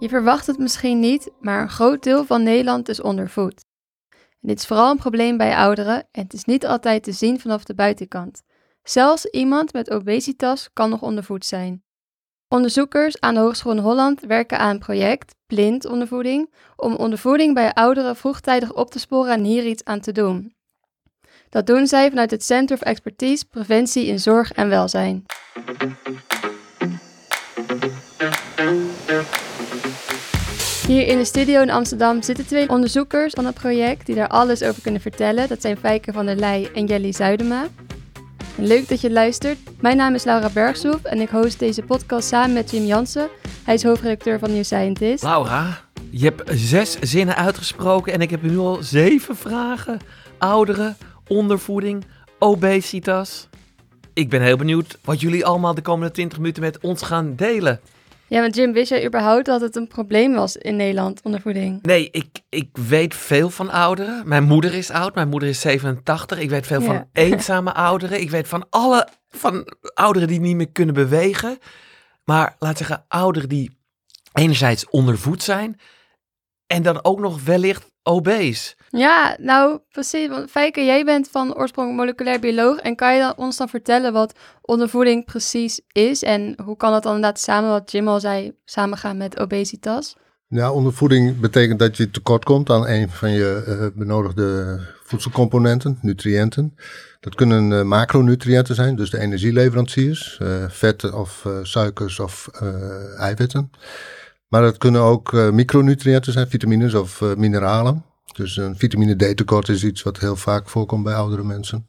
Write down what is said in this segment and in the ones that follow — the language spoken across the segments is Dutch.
Je verwacht het misschien niet, maar een groot deel van Nederland is ondervoed. En dit is vooral een probleem bij ouderen en het is niet altijd te zien vanaf de buitenkant. Zelfs iemand met obesitas kan nog ondervoed zijn. Onderzoekers aan de Hogeschool in Holland werken aan een project, blind ondervoeding, om ondervoeding bij ouderen vroegtijdig op te sporen en hier iets aan te doen. Dat doen zij vanuit het Center of Expertise Preventie in Zorg en Welzijn. Hier in de studio in Amsterdam zitten twee onderzoekers van het project die daar alles over kunnen vertellen. Dat zijn Fijke van der Leij en Jelly Zuidema. Leuk dat je luistert. Mijn naam is Laura Bergsoef en ik host deze podcast samen met Jim Jansen. Hij is hoofdredacteur van New Scientist. Laura, je hebt zes zinnen uitgesproken en ik heb nu al zeven vragen. Ouderen, ondervoeding, obesitas. Ik ben heel benieuwd wat jullie allemaal de komende 20 minuten met ons gaan delen. Ja, want Jim, wist jij überhaupt dat het een probleem was in Nederland, ondervoeding? Nee, ik, ik weet veel van ouderen. Mijn moeder is oud, mijn moeder is 87. Ik weet veel Ja. van eenzame ouderen. Ik weet van alle, van ouderen die niet meer kunnen bewegen. Maar laat zeggen, ouderen die enerzijds ondervoed zijn en dan ook nog wellicht obese. Ja, nou precies. Want Fijke, jij bent van oorsprong moleculair bioloog. En kan je dan, ons dan vertellen wat ondervoeding precies is? En hoe kan dat dan inderdaad samen, wat Jim al zei, samengaan met obesitas? Ja, ondervoeding betekent dat je tekort komt aan een van je eh, benodigde voedselcomponenten, nutriënten. Dat kunnen eh, macronutriënten zijn, dus de energieleveranciers, eh, vetten of suikers of eiwitten. Maar het kunnen ook micronutriënten zijn, vitamines of mineralen. Dus een vitamine D tekort is iets wat heel vaak voorkomt bij oudere mensen.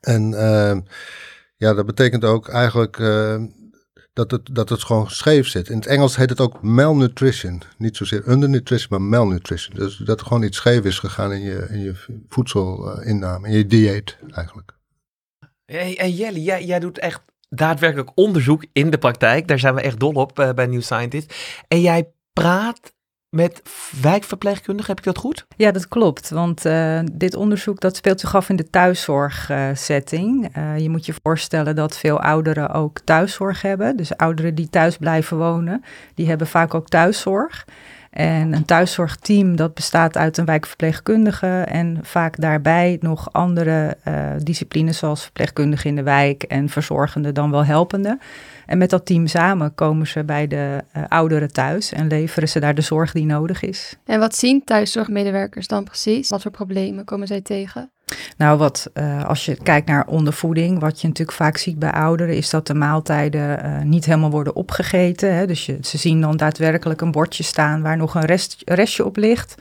En eh, ja, dat betekent ook eigenlijk eh, dat het, dat het gewoon scheef zit. In het Engels heet het ook malnutrition. Niet zozeer undernutrition, maar malnutrition. Dus dat er gewoon iets scheef is gegaan in je, in je voedselinname, in je dieet eigenlijk. Hey, en Jelly, jij, jij doet echt daadwerkelijk onderzoek in de praktijk. Daar zijn we echt dol op eh, bij New Scientist. En jij praat met wijkverpleegkundigen, heb ik dat goed? Ja, dat klopt. Want eh, dit onderzoek dat speelt zich af in de thuiszorgsetting. Eh, je moet je voorstellen dat veel ouderen ook thuiszorg hebben. Dus ouderen die thuis blijven wonen, die hebben vaak ook thuiszorg. En een thuiszorgteam dat bestaat uit een wijkverpleegkundige en vaak daarbij nog andere eh, disciplines zoals verpleegkundige in de wijk en verzorgende dan wel helpende. En met dat team samen komen ze bij de eh, ouderen thuis en leveren ze daar de zorg die nodig is. En wat zien thuiszorgmedewerkers dan precies? Wat voor problemen komen zij tegen? Nou, wat eh, als je kijkt naar ondervoeding, wat je natuurlijk vaak ziet bij ouderen, is dat de maaltijden eh, niet helemaal worden opgegeten. Hè? Dus ze zien dan daadwerkelijk een bordje staan waar nog een rest, restje op ligt.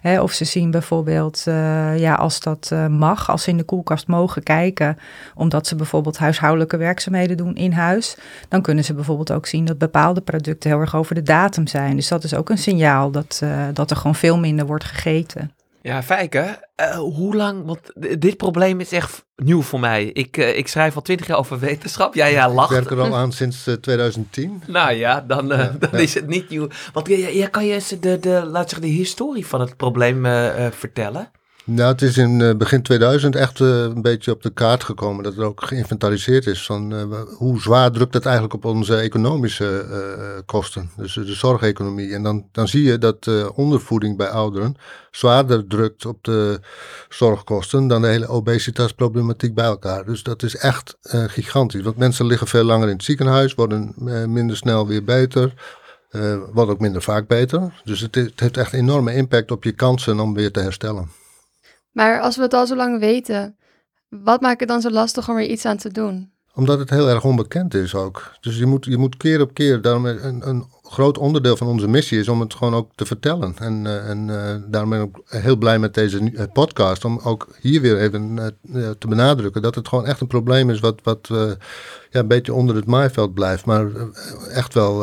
Hè? Of ze zien bijvoorbeeld, eh, ja, als dat mag, als ze in de koelkast mogen kijken, omdat ze bijvoorbeeld huishoudelijke werkzaamheden doen in huis, dan kunnen ze bijvoorbeeld ook zien dat bepaalde producten heel erg over de datum zijn. Dus dat is ook een signaal dat, dat er gewoon veel minder wordt gegeten. Ja, Fijke, eh, hoe lang, want dit probleem is echt nieuw voor mij. Ik, eh, ik schrijf al twintig jaar over wetenschap. Ja, ja, Ik lacht. werk er al aan sinds eh, 2010. Nou ja, dan, eh, Ja, dan ja. is het niet nieuw. Want ja, ja, kan je eens de, de, laat zeggen, de historie van het probleem eh, eh, vertellen? Nou, het is in eh, begin 2000 echt eh, een beetje op de kaart gekomen dat er ook geïnventariseerd is van eh, hoe zwaar drukt het eigenlijk op onze economische kosten, dus de zorgeconomie. En dan, dan zie je dat ondervoeding bij ouderen zwaarder drukt op de zorgkosten dan de hele obesitasproblematiek bij elkaar. Dus dat is echt gigantisch, want mensen liggen veel langer in het ziekenhuis, worden minder snel weer beter. worden ook minder vaak beter. Dus het, het heeft echt enorme impact op je kansen om weer te herstellen. Maar als we het al zo lang weten, wat maakt het dan zo lastig om er iets aan te doen? Omdat het heel erg onbekend is ook. Dus je moet, je moet keer op keer, daarom een, een groot onderdeel van onze missie is om het gewoon ook te vertellen. En, eh, en eh, daarom ben ik ook heel blij met deze eh, podcast, om ook hier weer even te benadrukken dat het gewoon echt een probleem is wat, wat ja, een beetje onder het maaiveld blijft, maar echt wel,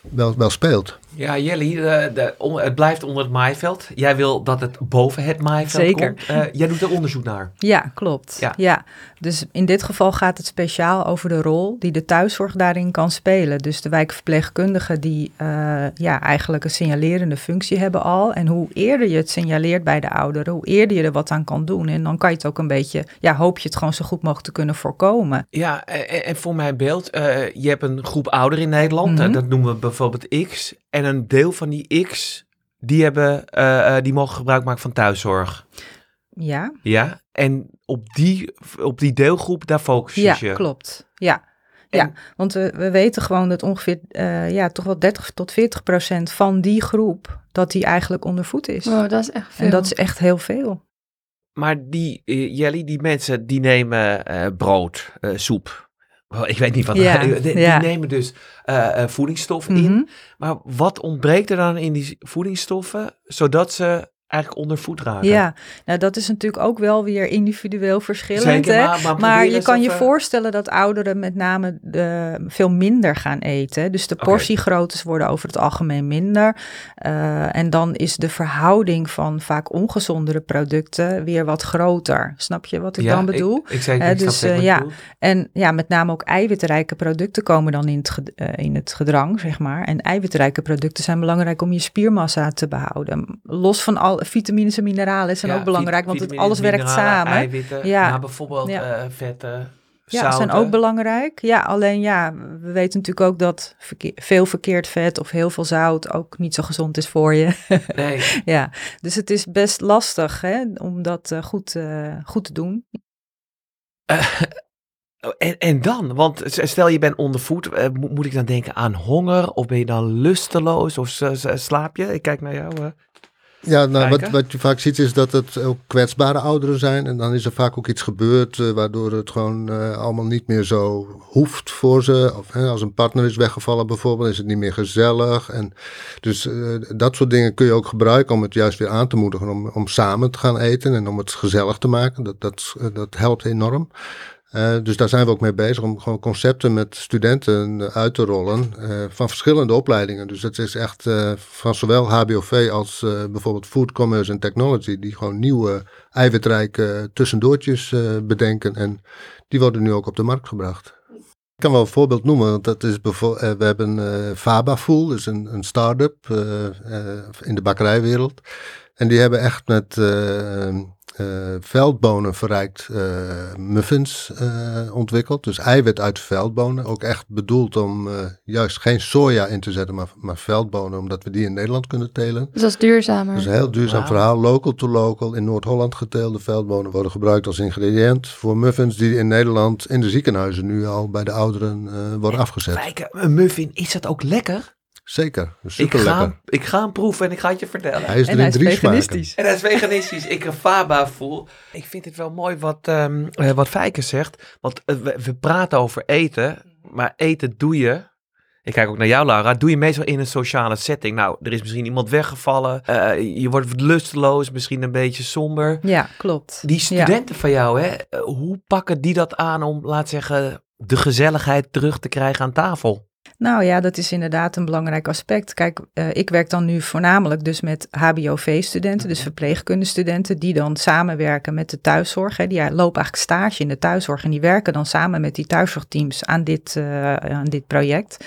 wel, wel speelt. Ja, Jelly, de, de, on- het blijft onder het maaiveld. Jij wil dat het boven het maaiveld Zeker. komt. Eh, jij doet er onderzoek naar. Ja, klopt. Ja. Ja. dus in dit geval gaat het speciaal over de rol die de thuiszorg daarin kan spelen. Dus de wijkverpleegkundigen die eh, ja, eigenlijk een signalerende functie hebben al. En hoe eerder je het signaleert bij de ouderen, hoe eerder je er wat aan kan doen. En dan kan je het ook een beetje, ja, hoop je het gewoon zo goed mogelijk te kunnen voorkomen. Ja, en, en voor mijn beeld, eh, je hebt een groep ouderen in Nederland, eh, dat noemen we bijvoorbeeld X. en een deel van die X, die, hebben, eh, eh, die mogen gebruik maken van thuiszorg. Ja, Ja, en op die, op die deelgroep, daar focus je ja klopt. Ja. En- ja, want we, we weten gewoon dat ongeveer eh, ja, toch wel 30 tot 40 procent van die groep, dat die eigenlijk ondervoed is. Wow, dat is echt veel. en dat is echt heel veel. Maar die, eh, Jelly, die mensen, die nemen eh, brood, eh, soep. Wel, Ik weet niet wat. Ja, die, ja. nemen dus eh, eh, voedingsstoffen Mhm. in. Maar wat ontbreekt er dan in die voedingsstoffen, zodat ze eigenlijk ondervoed raken? Ja, nou dat is natuurlijk ook wel weer individueel verschillend. Zeker, hè? maar- maar probeer maar je kan je even- voorstellen dat ouderen met name eh, veel minder gaan eten. Dus de portiegroottes worden over het algemeen minder. Eh, en dan is de verhouding van vaak ongezondere producten weer wat groter. Snap je wat ik Ja, dan bedoel? Ik, ik, zeker, Hè, ik dus, eh, ja. En ja, met name ook eiwitrijke producten komen dan in het, eh, in het gedrang, zeg maar. En eiwitrijke producten zijn belangrijk om je spiermassa te behouden. Los van al vitamines en mineralen zijn Ja, ook belangrijk, want het, alles werkt samen. Eiwitten, Ja. maar bijvoorbeeld Ja. eh, vetten, Ja, zouten. zijn ook belangrijk. Ja, alleen ja, we weten natuurlijk ook dat verkeer- veel verkeerd vet of heel veel zout ook niet zo gezond is voor je. Nee, ja, dus het is best lastig hè, om dat eh, goed, eh, goed te doen. en, en dan? Want stel je bent ondervoed, mo- moet ik dan denken aan honger? Of ben je dan lusteloos? Of slaap je? Ik kijk naar jou. Ja, nou, wat, wat je vaak ziet is dat het ook kwetsbare ouderen zijn. En dan is er vaak ook iets gebeurd eh, waardoor het gewoon eh, allemaal niet meer zo hoeft voor ze. Of hè, als een partner is weggevallen bijvoorbeeld, is het niet meer gezellig. En dus eh, dat soort dingen kun je ook gebruiken om het juist weer aan te moedigen. Om, om samen te gaan eten en om het gezellig te maken. Dat, dat, dat helpt enorm. Eh, dus daar zijn we ook mee bezig om gewoon concepten met studenten eh, uit te rollen eh, van verschillende opleidingen. Dus het is echt van zowel HBOV als bijvoorbeeld Food Commerce en Technology, die gewoon nieuwe eiwitrijke tussendoortjes bedenken. En die worden nu ook op de markt gebracht. Ik kan wel een voorbeeld noemen, want dat is bijvoorbeeld, we hebben eh Faba Fool, dus een, een start-up in de bakkerijwereld. En die hebben echt met eh, eh, veldbonen verrijkt eh, muffins eh, ontwikkeld. Dus eiwit uit veldbonen. Ook echt bedoeld om eh, juist geen soja in te zetten, maar, maar veldbonen. Omdat we die in Nederland kunnen telen. Dus dat is duurzamer. Dat is een heel duurzaam verhaal. Local to local. In Noord-Holland geteelde veldbonen worden gebruikt als ingrediënt voor muffins die in Nederland in de ziekenhuizen nu al bij de ouderen eh, worden afgezet. Kijk, een muffin, is dat ook lekker? Zeker. Ik Super ga, lekker. hem- ik ga hem proeven en ik ga het je vertellen. Hij is en hij is drie smaken. veganistisch. En dat is veganistisch. Ik een Faba voel. Ik vind het wel mooi wat, ehm eh, wat Fijke zegt. Want eh, we, we praten over eten. Maar eten doe je. Ik kijk ook naar jou, Laura. Doe je meestal in een sociale setting. Nou, er is misschien iemand weggevallen. eh, je wordt lusteloos, misschien een beetje somber. Ja, klopt. Die Ja. studenten van jou, hè, hoe pakken die dat aan om, laat zeggen, de gezelligheid terug te krijgen aan tafel? Nou ja, dat is inderdaad een belangrijk aspect. Kijk, eh, ik werk dan nu voornamelijk dus met HBOV-studenten, dus verpleegkundestudenten, die dan samenwerken met de thuiszorg. Hè. Die lopen eigenlijk stage in de thuiszorg en die werken dan samen met die thuiszorgteams aan dit, eh, aan dit project.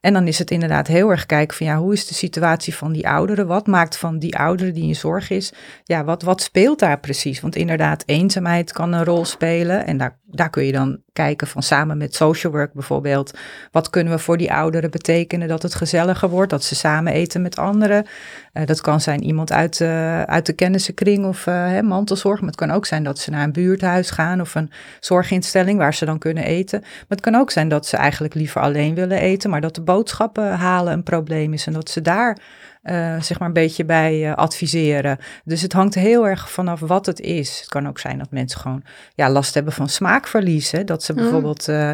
En dan is het inderdaad heel erg kijken van ja, hoe is de situatie van die ouderen? Wat maakt van die ouderen die in zorg is? Ja, wat, wat speelt daar precies? Want inderdaad, eenzaamheid kan een rol spelen. En daar, daar kun je dan kijken van samen met social work bijvoorbeeld. Wat kunnen we voor die ouderen betekenen dat het gezelliger wordt? Dat ze samen eten met anderen. Eh, dat kan zijn iemand uit, eh, uit de kennissenkring of eh, hè, mantelzorg. Maar het kan ook zijn dat ze naar een buurthuis gaan of een zorginstelling waar ze dan kunnen eten. Maar het kan ook zijn dat ze eigenlijk liever alleen willen eten, maar dat de boodschappen halen een probleem is en dat ze daar eh, zeg maar een beetje bij eh, adviseren. Dus het hangt heel erg vanaf wat het is. Het kan ook zijn dat mensen gewoon ja, last hebben van smaakverlies. Hè? Dat ze Mm. bijvoorbeeld eh,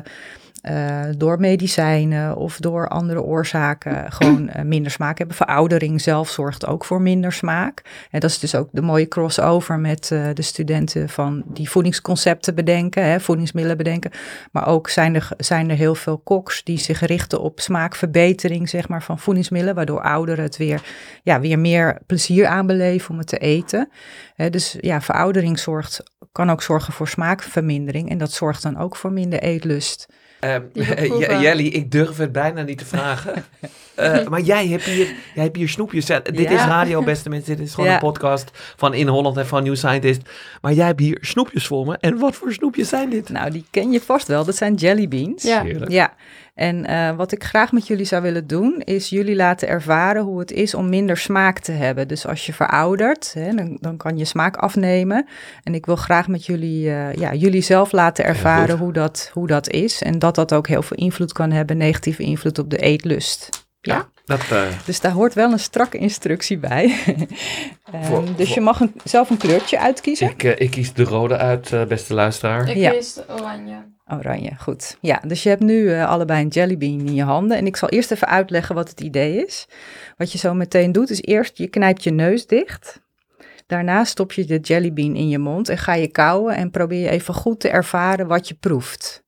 eh, door medicijnen of door andere oorzaken gewoon eh, minder smaak hebben. Veroudering zelf zorgt ook voor minder smaak. En dat is dus ook de mooie crossover met eh, de studenten van die voedingsconcepten bedenken, hè, voedingsmiddelen bedenken. Maar ook zijn er, zijn er heel veel koks die zich richten op smaakverbetering zeg maar, van voedingsmiddelen, waardoor ouderen het weer, ja, weer meer plezier aanbeleven om het te eten. Hè, dus ja, veroudering zorgt, kan ook zorgen voor smaakvermindering en dat zorgt dan ook voor minder eetlust. Ehm. Jelly, ik durf het bijna niet te vragen. Eh, maar jij hebt hier, jij hebt hier snoepjes. Ja, Dit Ja. is radio, beste mensen. Dit is gewoon Ja. een podcast van In Holland en van New Scientist. Maar jij hebt hier snoepjes voor me. En wat voor snoepjes zijn dit? Nou, die ken je vast wel, dat zijn jelly beans. Ja. Heerlijk. Ja, En uh, wat ik graag met jullie zou willen doen, is jullie laten ervaren hoe het is om minder smaak te hebben. Dus als je veroudert, hè, dan, dan, kan je smaak afnemen. En ik wil graag met jullie, uh, ja, jullie zelf laten ervaren hoe dat, hoe dat is. En dat dat ook heel veel invloed kan hebben, negatieve invloed op de eetlust. Ja, dat, uh... dus daar hoort wel een strakke instructie bij. um, voor, dus voor... je mag een, zelf een kleurtje uitkiezen. Ik, ik kies de rode uit, beste luisteraar. Ik Ja. kies de oranje. Oranje, goed. Ja, dus je hebt nu uh, allebei een jellybean in je handen. En ik zal eerst even uitleggen wat het idee is. Wat je zo meteen doet, is eerst je knijpt je neus dicht. Daarna stop je de jellybean in je mond en ga je kauwen en probeer je even goed te ervaren wat je proeft.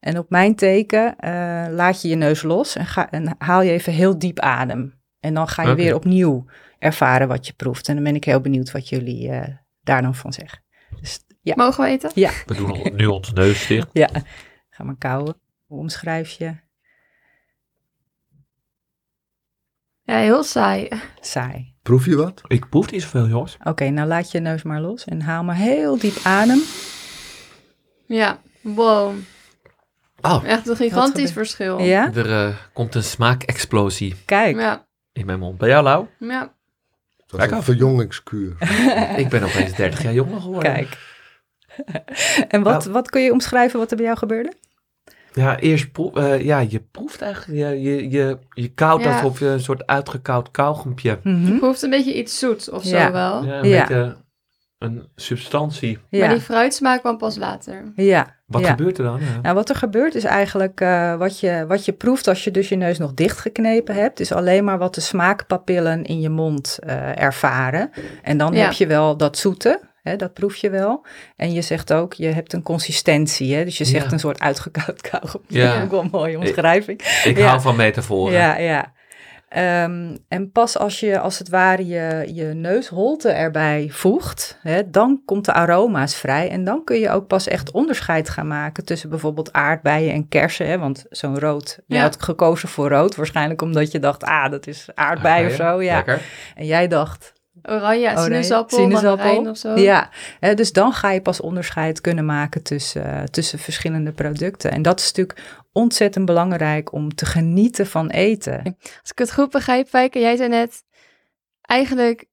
En op mijn teken uh, laat je je neus los en, ga, en haal je even heel diep adem. En dan ga je weer opnieuw ervaren wat je proeft. En dan ben ik heel benieuwd wat jullie uh, daar dan van zeggen. Dus, ja. Mogen we eten? Ja. We doen al- nu ons neus dicht. Ja, ga maar kauwen. Hoe omschrijf je? Ja, heel saai. Saai. Proef je wat? Ik proef niet zoveel, jongens. Oké, nou laat je neus maar los en haal maar heel diep adem. Ja, wow. Oh, Echt een gigantisch verschil. Ja, er eh, komt een smaakexplosie kijk. Ja, in mijn mond. Bij jou, Lau? ja. Dat is Lekker. een verjongingskuur. Ik ben opeens 30 jaar jonger geworden. Kijk. en wat, Nou. wat kun je omschrijven wat er bij jou gebeurde? Ja, eerst proef, eh, ja, je proeft eigenlijk, je, je, je, je koudt Ja. alsof je een soort uitgekoud kauwgompje. Mhm. Je proeft een beetje iets zoets of zo wel. Ja, een Ja. beetje een substantie. Maar Ja, die fruitsmaak kwam pas later. ja. Wat ja. gebeurt er dan? Ja. Nou, wat er gebeurt is eigenlijk eh, wat, je, wat je proeft als je dus je neus nog dichtgeknepen hebt, is alleen maar wat de smaakpapillen in je mond eh, ervaren. En dan Ja. heb je wel dat zoete, hè, dat proef je wel. En je zegt ook, je hebt een consistentie, hè, dus je zegt Ja. een soort uitgekoud kauwgom. Ja. Ja. ook wel een mooie omschrijving. Ik Ja. hou van metaforen. Ja, ja. Ehm, en pas als je als het ware je, je neusholte erbij voegt, hè, dan komt de aroma's vrij. En dan kun je ook pas echt onderscheid gaan maken tussen bijvoorbeeld aardbeien en kersen. Hè, want zo'n rood, je had gekozen voor rood, waarschijnlijk omdat je dacht, ah, dat is aardbei of zo. Ja. Lekker. En jij dacht, Oranje, nee. sinaasappel, Sinaasappel. of zo. ja. Dus dan ga je pas onderscheid kunnen maken tussen, eh, tussen verschillende producten. En dat is natuurlijk ontzettend belangrijk om te genieten van eten. Als ik het goed begrijp, Fijke, jij zei net... Eigenlijk,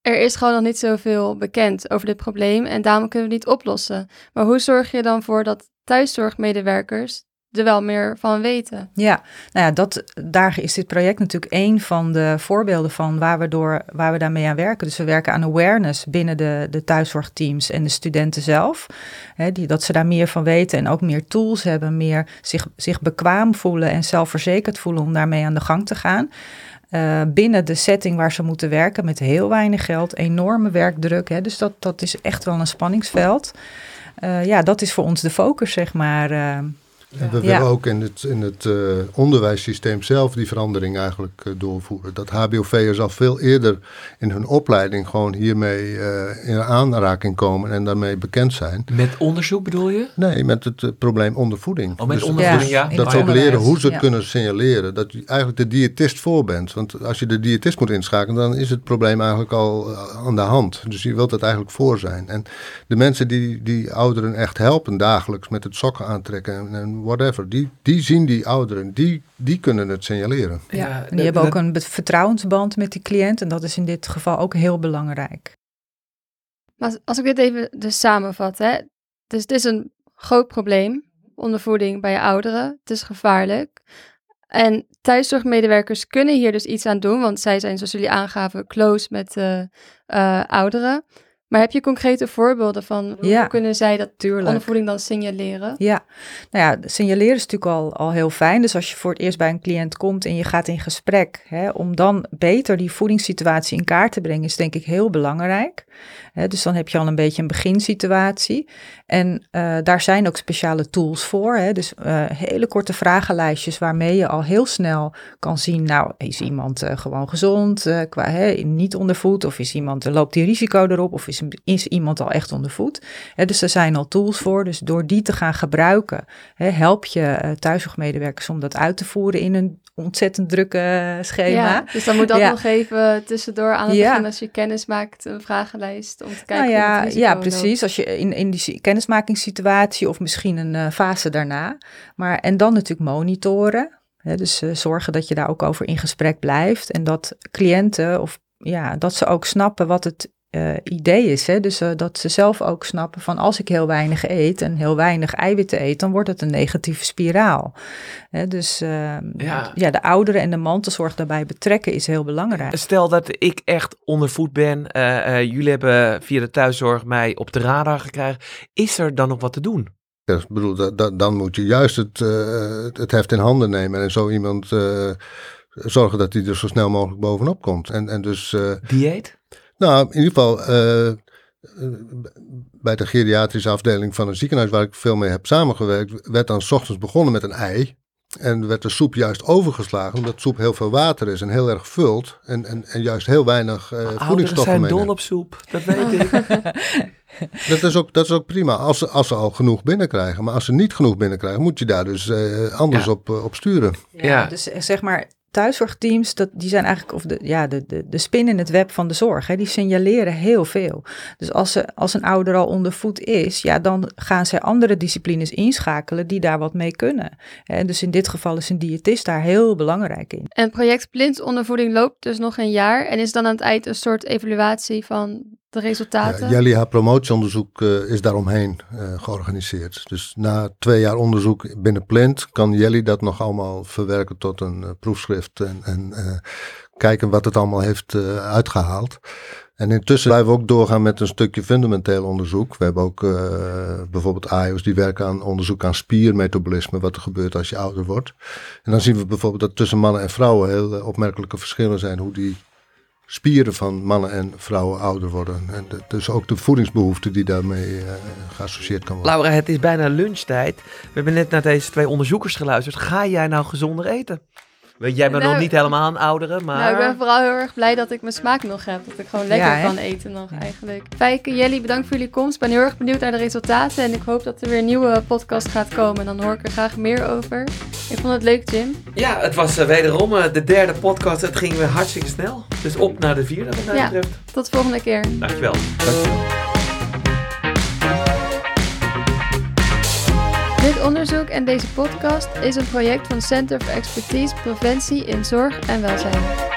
er is gewoon nog niet zoveel bekend over dit probleem... en daarom kunnen we het niet oplossen. Maar hoe zorg je dan voor dat thuiszorgmedewerkers er wel meer van weten? Ja, nou ja, dat, daar is dit project natuurlijk één van de voorbeelden van waar we, door, waar we daarmee aan werken. Dus we werken aan awareness binnen de, de thuiszorgteams en de studenten zelf. Hè, die, dat ze daar meer van weten en ook meer tools hebben, meer zich, zich bekwaam voelen en zelfverzekerd voelen om daarmee aan de gang te gaan. Uh, binnen de setting waar ze moeten werken met heel weinig geld, enorme werkdruk. Hè, dus dat, dat is echt wel een spanningsveld. Uh, ja, dat is voor ons de focus, zeg maar. Uh, En we willen ook in het, in het uh, onderwijssysteem zelf die verandering eigenlijk uh, doorvoeren. Dat HBOV'ers al veel eerder in hun opleiding gewoon hiermee uh, in aanraking komen en daarmee bekend zijn. Met onderzoek bedoel je? Nee, met het uh, probleem ondervoeding. Oh, met dus, ondervoeding, ja. Dat ze ook leren hoe ze het ja. kunnen signaleren. Dat je eigenlijk de diëtist voor bent. Want als je de diëtist moet inschakelen, dan is het probleem eigenlijk al aan de hand. Dus je wilt het eigenlijk voor zijn. En de mensen die, die ouderen echt helpen dagelijks met het sokken aantrekken en, en whatever, die, die zien die ouderen, die, die kunnen het signaleren. Ja, en die hebben ook een vertrouwensband met die cliënt en dat is in dit geval ook heel belangrijk. Maar als ik dit even dus samenvat, hè. Dus het is een groot probleem, ondervoeding bij ouderen. Het is gevaarlijk. En thuiszorgmedewerkers kunnen hier dus iets aan doen, want zij zijn, zoals jullie aangaven, close met uh, uh, ouderen. Maar heb je concrete voorbeelden van hoe ja, kunnen zij dat tuurlijk. ondervoeding dan signaleren? Ja, nou ja, signaleren is natuurlijk al, al heel fijn. Dus als je voor het eerst bij een cliënt komt en je gaat in gesprek, hè, om dan beter die voedingssituatie in kaart te brengen, is denk ik heel belangrijk. Hè, dus dan heb je al een beetje een beginsituatie. En uh, daar zijn ook speciale tools voor. Hè, dus uh, hele korte vragenlijstjes waarmee je al heel snel kan zien, nou, is iemand uh, gewoon gezond, qua hè, niet ondervoed, of is iemand, loopt die risico erop, of is is, is iemand al echt ondervoed. Hè, dus er zijn al tools voor. Dus door die te gaan gebruiken, help je uh, thuiszorgmedewerkers om dat uit te voeren in een ontzettend drukke schema. Ja, dus dan moet dat nog even tussendoor aan het begin als je kennis maakt, een vragenlijst om te kijken. Nou ja, ja, precies. Als je in, in die kennismakingssituatie of misschien een uh, fase daarna. Maar en dan natuurlijk monitoren. Hè, dus uh, zorgen dat je daar ook over in gesprek blijft en dat cliënten of ja, dat ze ook snappen wat het uh, idee is. Hè? Dus uh, dat ze zelf ook snappen van als ik heel weinig eet en heel weinig eiwitten eet, dan wordt het een negatieve spiraal. Hè? Dus uh, ja. ja. de ouderen en de mantelzorg daarbij betrekken is heel belangrijk. Stel dat ik echt ondervoed ben, jullie hebben via de thuiszorg mij op de radar gekregen. Is er dan nog wat te doen? Ja, ik bedoel, dan moet je juist het, het heft in handen nemen en zo iemand zorgen dat hij er zo snel mogelijk bovenop komt. En, en dus, Dieet? Nou, in ieder geval uh, bij de geriatrische afdeling van een ziekenhuis waar ik veel mee heb samengewerkt, werd dan s ochtends begonnen met een ei. En werd de soep juist overgeslagen, omdat soep heel veel water is en heel erg vult. En, en, en juist heel weinig uh, voedingsstoffen zijn dol op soep, dat weet ik. dat, is ook, dat is ook prima, als ze, als ze al genoeg binnenkrijgen. Maar als ze niet genoeg binnenkrijgen, moet je daar dus uh, anders op, uh, op sturen. Ja, ja, dus zeg maar thuiszorgteams, dat, die zijn eigenlijk of de, ja, de, de, de spin in het web van de zorg. Hè, die signaleren heel veel. Dus als, ze, als een ouder al onder voet is, ja, dan gaan ze andere disciplines inschakelen die daar wat mee kunnen. En dus in dit geval is een diëtist daar heel belangrijk in. En project Blind ondervoeding loopt dus nog een jaar en is dan aan het eind een soort evaluatie van de resultaten? Ja, Jelly, haar promotieonderzoek uh, is daaromheen uh, georganiseerd. Dus na twee jaar onderzoek binnen Plant kan Jelly dat nog allemaal verwerken tot een uh, proefschrift en, en kijken wat het allemaal heeft uitgehaald. En intussen blijven we ook doorgaan met een stukje fundamenteel onderzoek. We hebben ook bijvoorbeeld AIO's die werken aan onderzoek aan spiermetabolisme, wat er gebeurt als je ouder wordt. En dan zien we bijvoorbeeld dat tussen mannen en vrouwen heel opmerkelijke verschillen zijn hoe die spieren van mannen en vrouwen ouder worden. En dus ook de voedingsbehoefte die daarmee uh, geassocieerd kan worden. Laura, het is bijna lunchtijd. We hebben net naar deze twee onderzoekers geluisterd. Ga jij nou gezonder eten? Weet jij bent nou, nog niet helemaal een oudere, maar... Nou, ik ben vooral heel erg blij dat ik mijn smaak nog heb. Dat ik gewoon lekker kan eten nog eigenlijk. Fijke, Jelly, bedankt voor jullie komst. Ik ben heel erg benieuwd naar de resultaten. En ik hoop dat er weer een nieuwe podcast gaat komen. En dan hoor ik er graag meer over. Ik vond het leuk, Jim. Ja, het was uh, wederom uh, de derde podcast. Het ging weer hartstikke snel. Dus op naar de vierde wat mij ja, betreft. Tot de volgende keer. Dankjewel. Dankjewel. Dit onderzoek en deze podcast is een project van Center for Expertise Preventie in Zorg en Welzijn.